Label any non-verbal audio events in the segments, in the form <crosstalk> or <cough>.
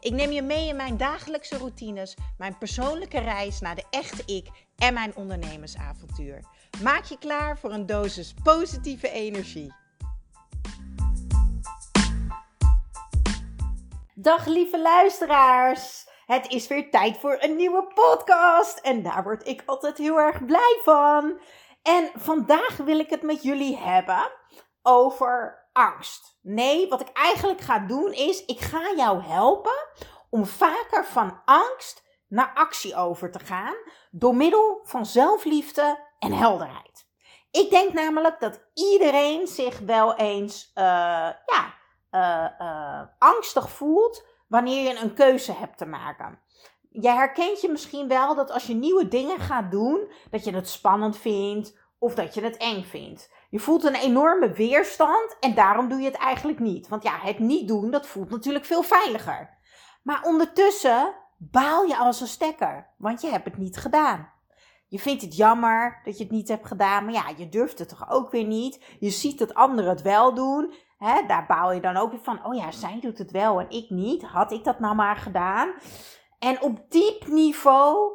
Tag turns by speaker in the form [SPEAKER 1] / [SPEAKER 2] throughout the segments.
[SPEAKER 1] Ik neem je mee in mijn dagelijkse routines, mijn persoonlijke reis naar de echte ik en mijn ondernemersavontuur. Maak je klaar voor een dosis positieve energie. Dag lieve luisteraars! Het is weer tijd voor een nieuwe podcast en daar word ik altijd heel erg blij van. En vandaag wil ik het met jullie hebben over angst. Nee, wat ik eigenlijk ga doen is, ik ga jou helpen om vaker van angst naar actie over te gaan door middel van zelfliefde en helderheid. Ik denk namelijk dat iedereen zich wel eens uh, ja, uh, uh, angstig voelt wanneer je een keuze hebt te maken. Je herkent je misschien wel dat als je nieuwe dingen gaat doen, dat je het spannend vindt of dat je het eng vindt. Je voelt een enorme weerstand en daarom doe je het eigenlijk niet. Want ja, het niet doen, dat voelt natuurlijk veel veiliger. Maar ondertussen baal je als een stekker, want je hebt het niet gedaan. Je vindt het jammer dat je het niet hebt gedaan, maar ja, je durft het toch ook weer niet. Je ziet dat anderen het wel doen. Hè, daar baal je dan ook weer van, oh ja, zij doet het wel en ik niet. Had ik dat nou maar gedaan? En op diep niveau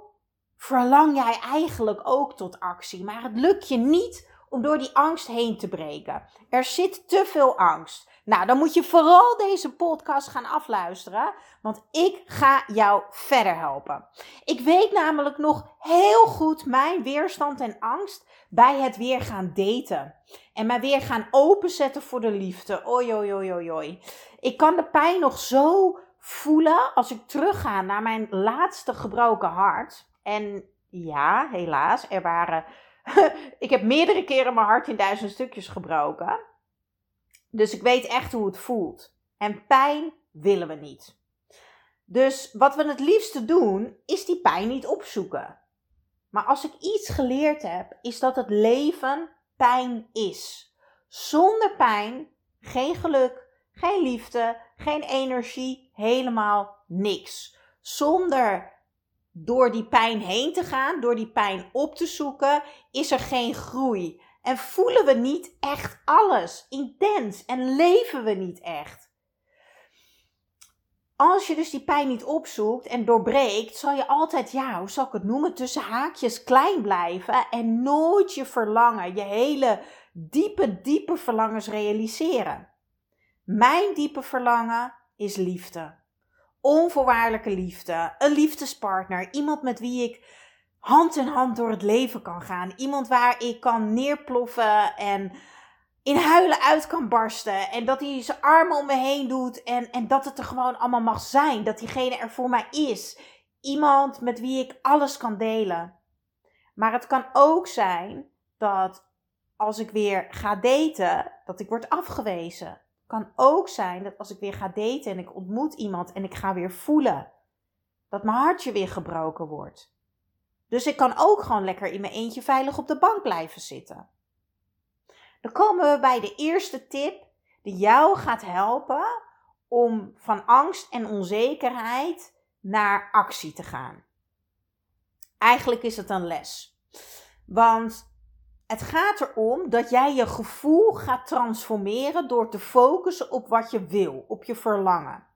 [SPEAKER 1] verlang jij eigenlijk ook tot actie, maar het lukt je niet om door die angst heen te breken. Er zit te veel angst. Nou, dan moet je vooral deze podcast gaan afluisteren, want ik ga jou verder helpen. Ik weet namelijk nog heel goed mijn weerstand en angst bij het weer gaan daten. En mij weer gaan openzetten voor de liefde. Oi, oi, oi, oi, oi. Ik kan de pijn nog zo voelen als ik terugga naar mijn laatste gebroken hart. En ja, helaas, er waren. <laughs> ik heb meerdere keren mijn hart in duizend stukjes gebroken. Dus ik weet echt hoe het voelt. En pijn willen we niet. Dus wat we het liefste doen, is die pijn niet opzoeken. Maar als ik iets geleerd heb, is dat het leven pijn is. Zonder pijn geen geluk, geen liefde, geen energie, helemaal niks. Zonder door die pijn heen te gaan, door die pijn op te zoeken, is er geen groei. En voelen we niet echt alles intens en leven we niet echt. Als je dus die pijn niet opzoekt en doorbreekt, zal je altijd, ja, hoe zal ik het noemen, tussen haakjes klein blijven en nooit je verlangen, je hele diepe, diepe verlangens realiseren. Mijn diepe verlangen is liefde onvoorwaardelijke liefde, een liefdespartner, iemand met wie ik hand in hand door het leven kan gaan, iemand waar ik kan neerploffen en in huilen uit kan barsten en dat hij zijn armen om me heen doet en, en dat het er gewoon allemaal mag zijn, dat diegene er voor mij is. Iemand met wie ik alles kan delen. Maar het kan ook zijn dat als ik weer ga daten, dat ik word afgewezen kan ook zijn dat als ik weer ga daten en ik ontmoet iemand en ik ga weer voelen dat mijn hartje weer gebroken wordt. Dus ik kan ook gewoon lekker in mijn eentje veilig op de bank blijven zitten. Dan komen we bij de eerste tip die jou gaat helpen om van angst en onzekerheid naar actie te gaan. Eigenlijk is het een les. Want het gaat erom dat jij je gevoel gaat transformeren door te focussen op wat je wil, op je verlangen.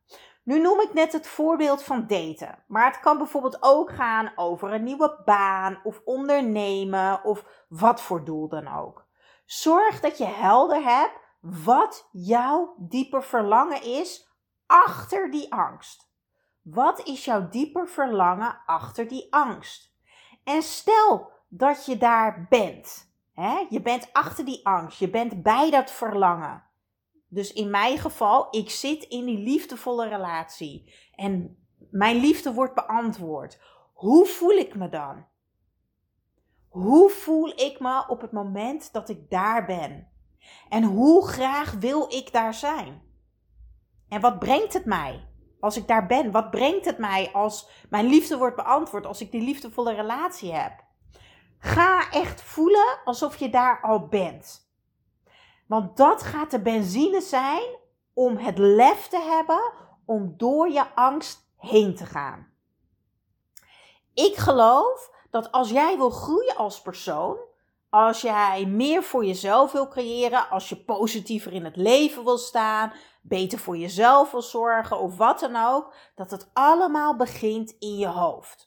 [SPEAKER 1] Nu noem ik net het voorbeeld van daten, maar het kan bijvoorbeeld ook gaan over een nieuwe baan of ondernemen of wat voor doel dan ook. Zorg dat je helder hebt wat jouw dieper verlangen is achter die angst. Wat is jouw dieper verlangen achter die angst? En stel dat je daar bent. Je bent achter die angst, je bent bij dat verlangen. Dus in mijn geval, ik zit in die liefdevolle relatie en mijn liefde wordt beantwoord. Hoe voel ik me dan? Hoe voel ik me op het moment dat ik daar ben? En hoe graag wil ik daar zijn? En wat brengt het mij als ik daar ben? Wat brengt het mij als mijn liefde wordt beantwoord, als ik die liefdevolle relatie heb? Ga echt voelen alsof je daar al bent. Want dat gaat de benzine zijn om het lef te hebben om door je angst heen te gaan. Ik geloof dat als jij wil groeien als persoon, als jij meer voor jezelf wil creëren, als je positiever in het leven wil staan, beter voor jezelf wil zorgen of wat dan ook, dat het allemaal begint in je hoofd.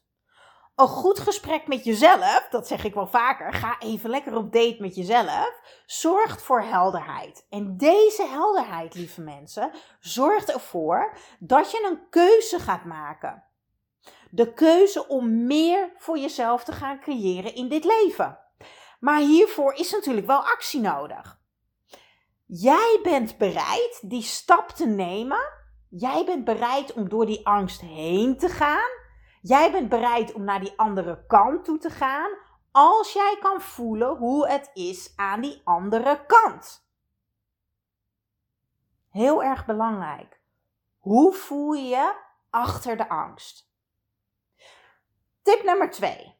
[SPEAKER 1] Een goed gesprek met jezelf, dat zeg ik wel vaker, ga even lekker op date met jezelf, zorgt voor helderheid. En deze helderheid, lieve mensen, zorgt ervoor dat je een keuze gaat maken. De keuze om meer voor jezelf te gaan creëren in dit leven. Maar hiervoor is natuurlijk wel actie nodig. Jij bent bereid die stap te nemen. Jij bent bereid om door die angst heen te gaan. Jij bent bereid om naar die andere kant toe te gaan. Als jij kan voelen hoe het is aan die andere kant. Heel erg belangrijk. Hoe voel je je achter de angst? Tip nummer 2.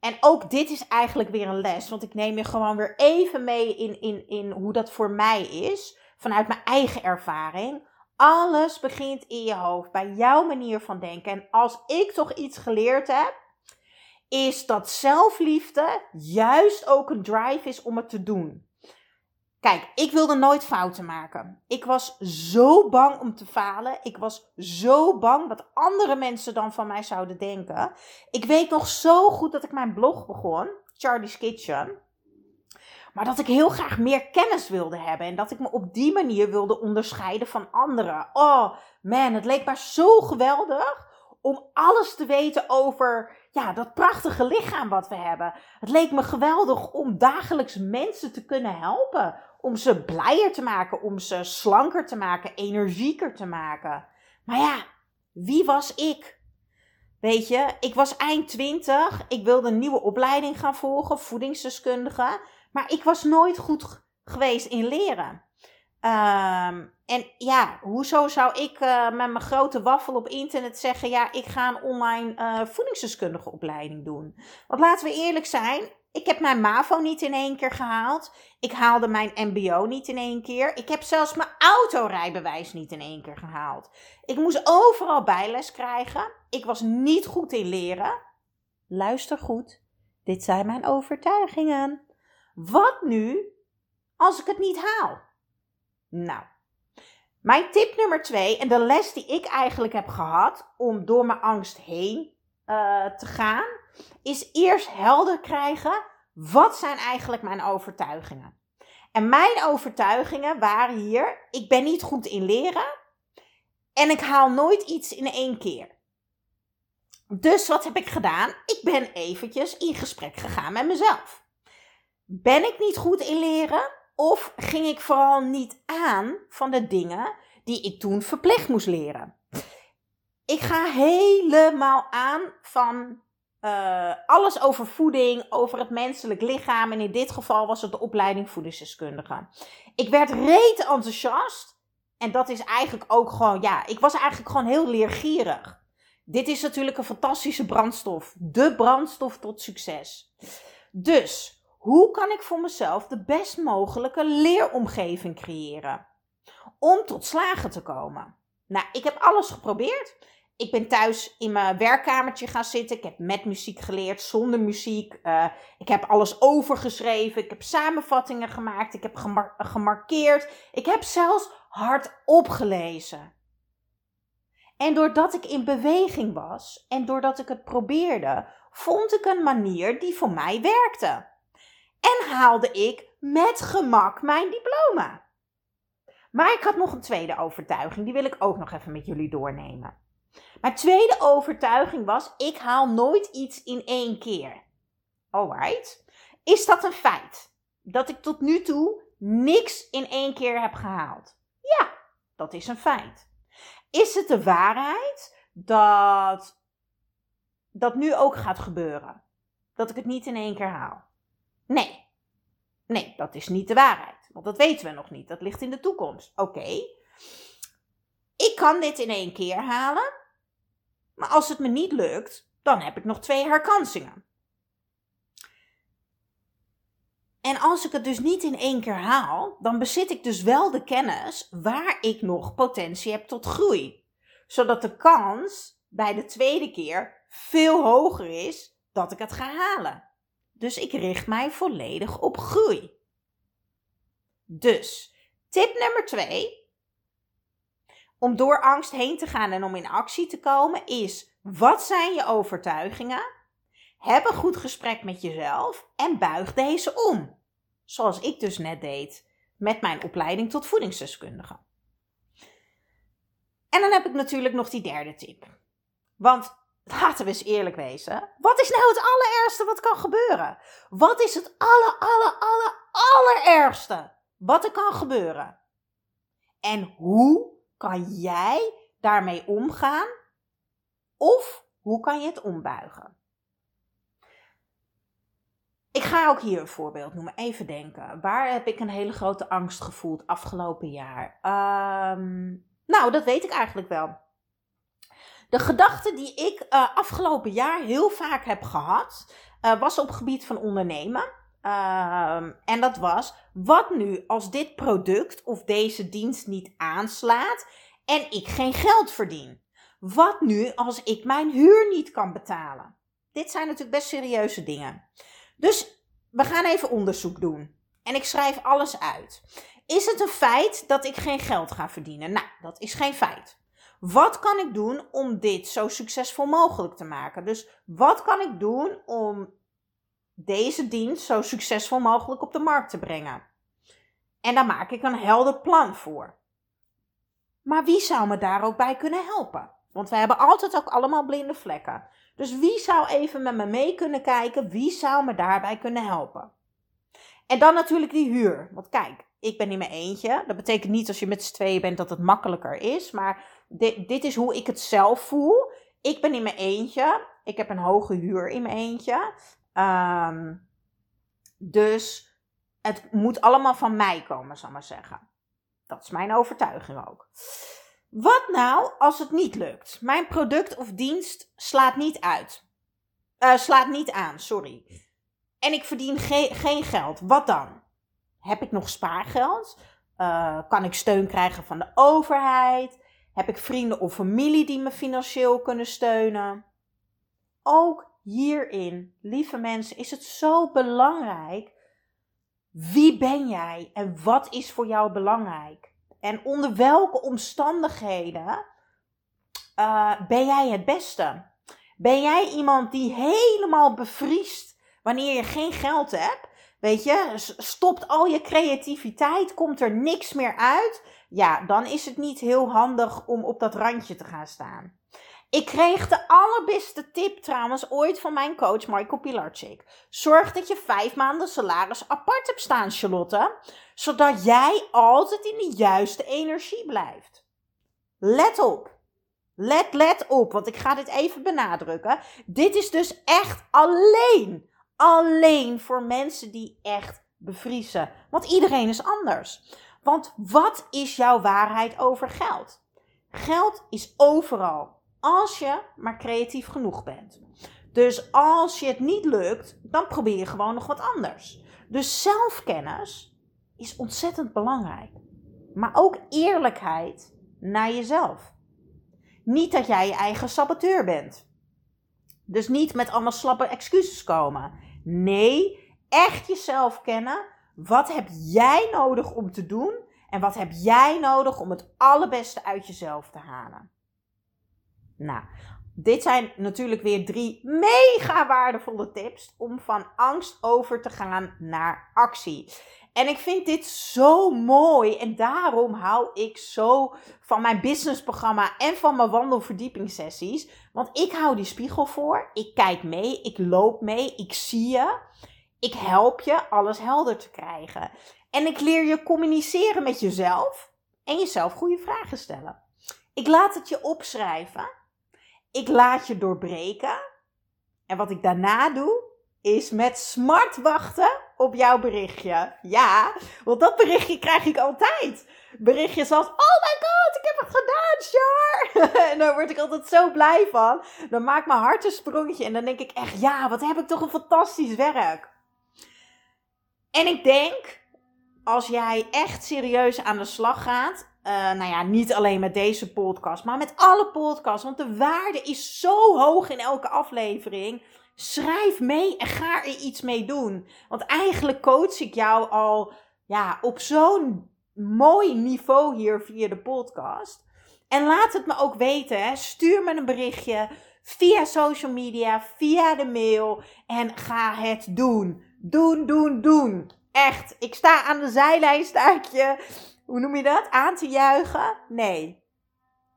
[SPEAKER 1] En ook dit is eigenlijk weer een les, want ik neem je gewoon weer even mee in, in, in hoe dat voor mij is, vanuit mijn eigen ervaring. Alles begint in je hoofd, bij jouw manier van denken. En als ik toch iets geleerd heb, is dat zelfliefde juist ook een drive is om het te doen. Kijk, ik wilde nooit fouten maken. Ik was zo bang om te falen. Ik was zo bang wat andere mensen dan van mij zouden denken. Ik weet nog zo goed dat ik mijn blog begon, Charlie's Kitchen. Maar dat ik heel graag meer kennis wilde hebben en dat ik me op die manier wilde onderscheiden van anderen. Oh man, het leek maar zo geweldig om alles te weten over ja, dat prachtige lichaam wat we hebben. Het leek me geweldig om dagelijks mensen te kunnen helpen om ze blijer te maken, om ze slanker te maken, energieker te maken. Maar ja, wie was ik? Weet je, ik was eind 20, ik wilde een nieuwe opleiding gaan volgen, voedingsdeskundige, maar ik was nooit goed geweest in leren. Ehm, en ja, hoezo zou ik uh, met mijn grote waffel op internet zeggen: ja, ik ga een online uh, voedingsdeskundige opleiding doen? Want laten we eerlijk zijn, ik heb mijn MAVO niet in één keer gehaald. Ik haalde mijn MBO niet in één keer. Ik heb zelfs mijn autorijbewijs niet in één keer gehaald. Ik moest overal bijles krijgen. Ik was niet goed in leren. Luister goed, dit zijn mijn overtuigingen. Wat nu als ik het niet haal? Nou, mijn tip nummer twee en de les die ik eigenlijk heb gehad om door mijn angst heen uh, te gaan, is eerst helder krijgen wat zijn eigenlijk mijn overtuigingen. En mijn overtuigingen waren hier: ik ben niet goed in leren en ik haal nooit iets in één keer. Dus wat heb ik gedaan? Ik ben eventjes in gesprek gegaan met mezelf. Ben ik niet goed in leren of ging ik vooral niet aan van de dingen die ik toen verplicht moest leren? Ik ga helemaal aan van uh, alles over voeding, over het menselijk lichaam. En in dit geval was het de opleiding voedingsdeskundige. Ik werd reet enthousiast. En dat is eigenlijk ook gewoon, ja, ik was eigenlijk gewoon heel leergierig. Dit is natuurlijk een fantastische brandstof. De brandstof tot succes. Dus, hoe kan ik voor mezelf de best mogelijke leeromgeving creëren? Om tot slagen te komen. Nou, ik heb alles geprobeerd ik ben thuis in mijn werkkamertje gaan zitten. Ik heb met muziek geleerd, zonder muziek. Uh, ik heb alles overgeschreven. Ik heb samenvattingen gemaakt. Ik heb gemar gemarkeerd. Ik heb zelfs hard opgelezen. En doordat ik in beweging was en doordat ik het probeerde, vond ik een manier die voor mij werkte. En haalde ik met gemak mijn diploma. Maar ik had nog een tweede overtuiging, die wil ik ook nog even met jullie doornemen. Mijn tweede overtuiging was: ik haal nooit iets in één keer. Alright. Is dat een feit? Dat ik tot nu toe niks in één keer heb gehaald? Ja, dat is een feit. Is het de waarheid dat dat nu ook gaat gebeuren? Dat ik het niet in één keer haal? Nee. Nee, dat is niet de waarheid. Want dat weten we nog niet. Dat ligt in de toekomst. Oké. Ik kan dit in één keer halen. Maar als het me niet lukt, dan heb ik nog twee herkansingen. En als ik het dus niet in één keer haal, dan bezit ik dus wel de kennis waar ik nog potentie heb tot groei. Zodat de kans bij de tweede keer veel hoger is dat ik het ga halen. Dus ik richt mij volledig op groei. Dus, tip nummer twee. Om door angst heen te gaan en om in actie te komen is: wat zijn je overtuigingen? Heb een goed gesprek met jezelf en buig deze om. Zoals ik dus net deed met mijn opleiding tot voedingsdeskundige. En dan heb ik natuurlijk nog die derde tip. Want laten we eens eerlijk wezen. Wat is nou het allerergste wat kan gebeuren? Wat is het aller, aller, aller, allerergste wat er kan gebeuren? En hoe kan jij daarmee omgaan? Of hoe kan je het ombuigen? Ik ga ook hier een voorbeeld noemen. Even denken. Waar heb ik een hele grote angst gevoeld afgelopen jaar? Ehm, nou, dat weet ik eigenlijk wel. De gedachte die ik uh, afgelopen jaar heel vaak heb gehad, uh, was op gebied van ondernemen. Uh, en dat was, wat nu als dit product of deze dienst niet aanslaat en ik geen geld verdien? Wat nu als ik mijn huur niet kan betalen? Dit zijn natuurlijk best serieuze dingen. Dus we gaan even onderzoek doen. En ik schrijf alles uit. Is het een feit dat ik geen geld ga verdienen? Nou, dat is geen feit. Wat kan ik doen om dit zo succesvol mogelijk te maken? Dus wat kan ik doen om deze dienst zo succesvol mogelijk op de markt te brengen? En daar maak ik een helder plan voor. Maar wie zou me daar ook bij kunnen helpen? Want we hebben altijd ook allemaal blinde vlekken. Dus wie zou even met me mee kunnen kijken? Wie zou me daarbij kunnen helpen? En dan natuurlijk die huur. Want kijk, ik ben in mijn eentje. Dat betekent niet als je met z'n tweeën bent dat het makkelijker is. Maar dit, dit is hoe ik het zelf voel. Ik ben in mijn eentje. Ik heb een hoge huur in mijn eentje. Ehm, dus het moet allemaal van mij komen, zal ik maar zeggen. Dat is mijn overtuiging ook. Wat nou als het niet lukt? Mijn product of dienst slaat niet uit. Uh, slaat niet aan, sorry. En ik verdien ge geen geld. Wat dan? Heb ik nog spaargeld? Uh, kan ik steun krijgen van de overheid? Heb ik vrienden of familie die me financieel kunnen steunen? Ook hierin, lieve mensen, is het zo belangrijk. Wie ben jij en wat is voor jou belangrijk? En onder welke omstandigheden uh, ben jij het beste? Ben jij iemand die helemaal bevriest wanneer je geen geld hebt? Weet je, stopt al je creativiteit, komt er niks meer uit. Ja, dan is het niet heel handig om op dat randje te gaan staan. Ik kreeg de allerbeste tip trouwens ooit van mijn coach Michael Pilarczyk. Zorg dat je vijf maanden salaris apart hebt staan, Charlotte. Zodat jij altijd in de juiste energie blijft. Let op. Let, let op, want ik ga dit even benadrukken. Dit is dus echt alleen alleen voor mensen die echt bevriezen. Want iedereen is anders. Want wat is jouw waarheid over geld? Geld is overal. Als je maar creatief genoeg bent. Dus als je het niet lukt, dan probeer je gewoon nog wat anders. Dus zelfkennis is ontzettend belangrijk. Maar ook eerlijkheid naar jezelf. Niet dat jij je eigen saboteur bent. Dus niet met allemaal slappe excuses komen. Nee, echt jezelf kennen. Wat heb jij nodig om te doen? En wat heb jij nodig om het allerbeste uit jezelf te halen? Nou, dit zijn natuurlijk weer drie mega waardevolle tips om van angst over te gaan naar actie. En ik vind dit zo mooi en daarom hou ik zo van mijn businessprogramma en van mijn wandelverdiepingssessies. Want ik hou die spiegel voor, ik kijk mee, ik loop mee, ik zie je. Ik help je alles helder te krijgen. En ik leer je communiceren met jezelf en jezelf goede vragen stellen. Ik laat het je opschrijven. Ik laat je doorbreken. En wat ik daarna doe, is met smart wachten op jouw berichtje. Ja, want dat berichtje krijg ik altijd. Berichtjes als, oh my god, ik heb het gedaan, Char. <laughs> en daar word ik altijd zo blij van. Dan maakt mijn hart een sprongetje en dan denk ik echt, ja, wat heb ik toch een fantastisch werk. En ik denk, als jij echt serieus aan de slag gaat, uh, nou ja, niet alleen met deze podcast, maar met alle podcasts, want de waarde is zo hoog in elke aflevering. Schrijf mee en ga er iets mee doen. Want eigenlijk coach ik jou al ja, op zo'n mooi niveau hier via de podcast. En laat het me ook weten. Stuur me een berichtje via social media, via de mail. En ga het doen. Doen, doen, doen. Echt. Ik sta aan de zijlijn, staakje. Hoe noem je dat? Aan te juichen? Nee.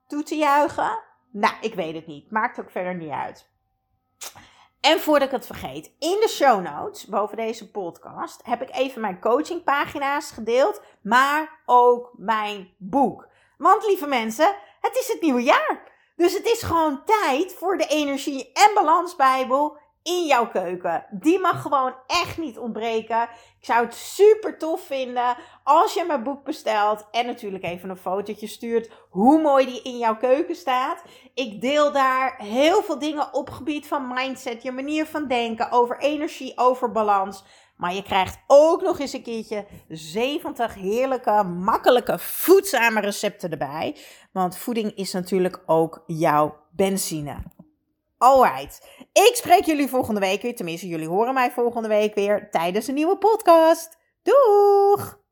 [SPEAKER 1] Toe te juichen? Nou, ik weet het niet. Maakt ook verder niet uit. En voordat ik het vergeet, in de show notes boven deze podcast heb ik even mijn coachingpagina's gedeeld, maar ook mijn boek. Want lieve mensen, het is het nieuwe jaar. Dus het is gewoon tijd voor de Energie- en Balansbijbel in jouw keuken. Die mag gewoon echt niet ontbreken. Ik zou het super tof vinden als je mijn boek bestelt en natuurlijk even een fotootje stuurt hoe mooi die in jouw keuken staat. Ik deel daar heel veel dingen op gebied van mindset, je manier van denken, over energie, over balans. Maar je krijgt ook nog eens een keertje 70 heerlijke, makkelijke, voedzame recepten erbij. Want voeding is natuurlijk ook jouw benzine. Alright. Ik spreek jullie volgende week weer. Tenminste, jullie horen mij volgende week weer tijdens een nieuwe podcast. Doeg!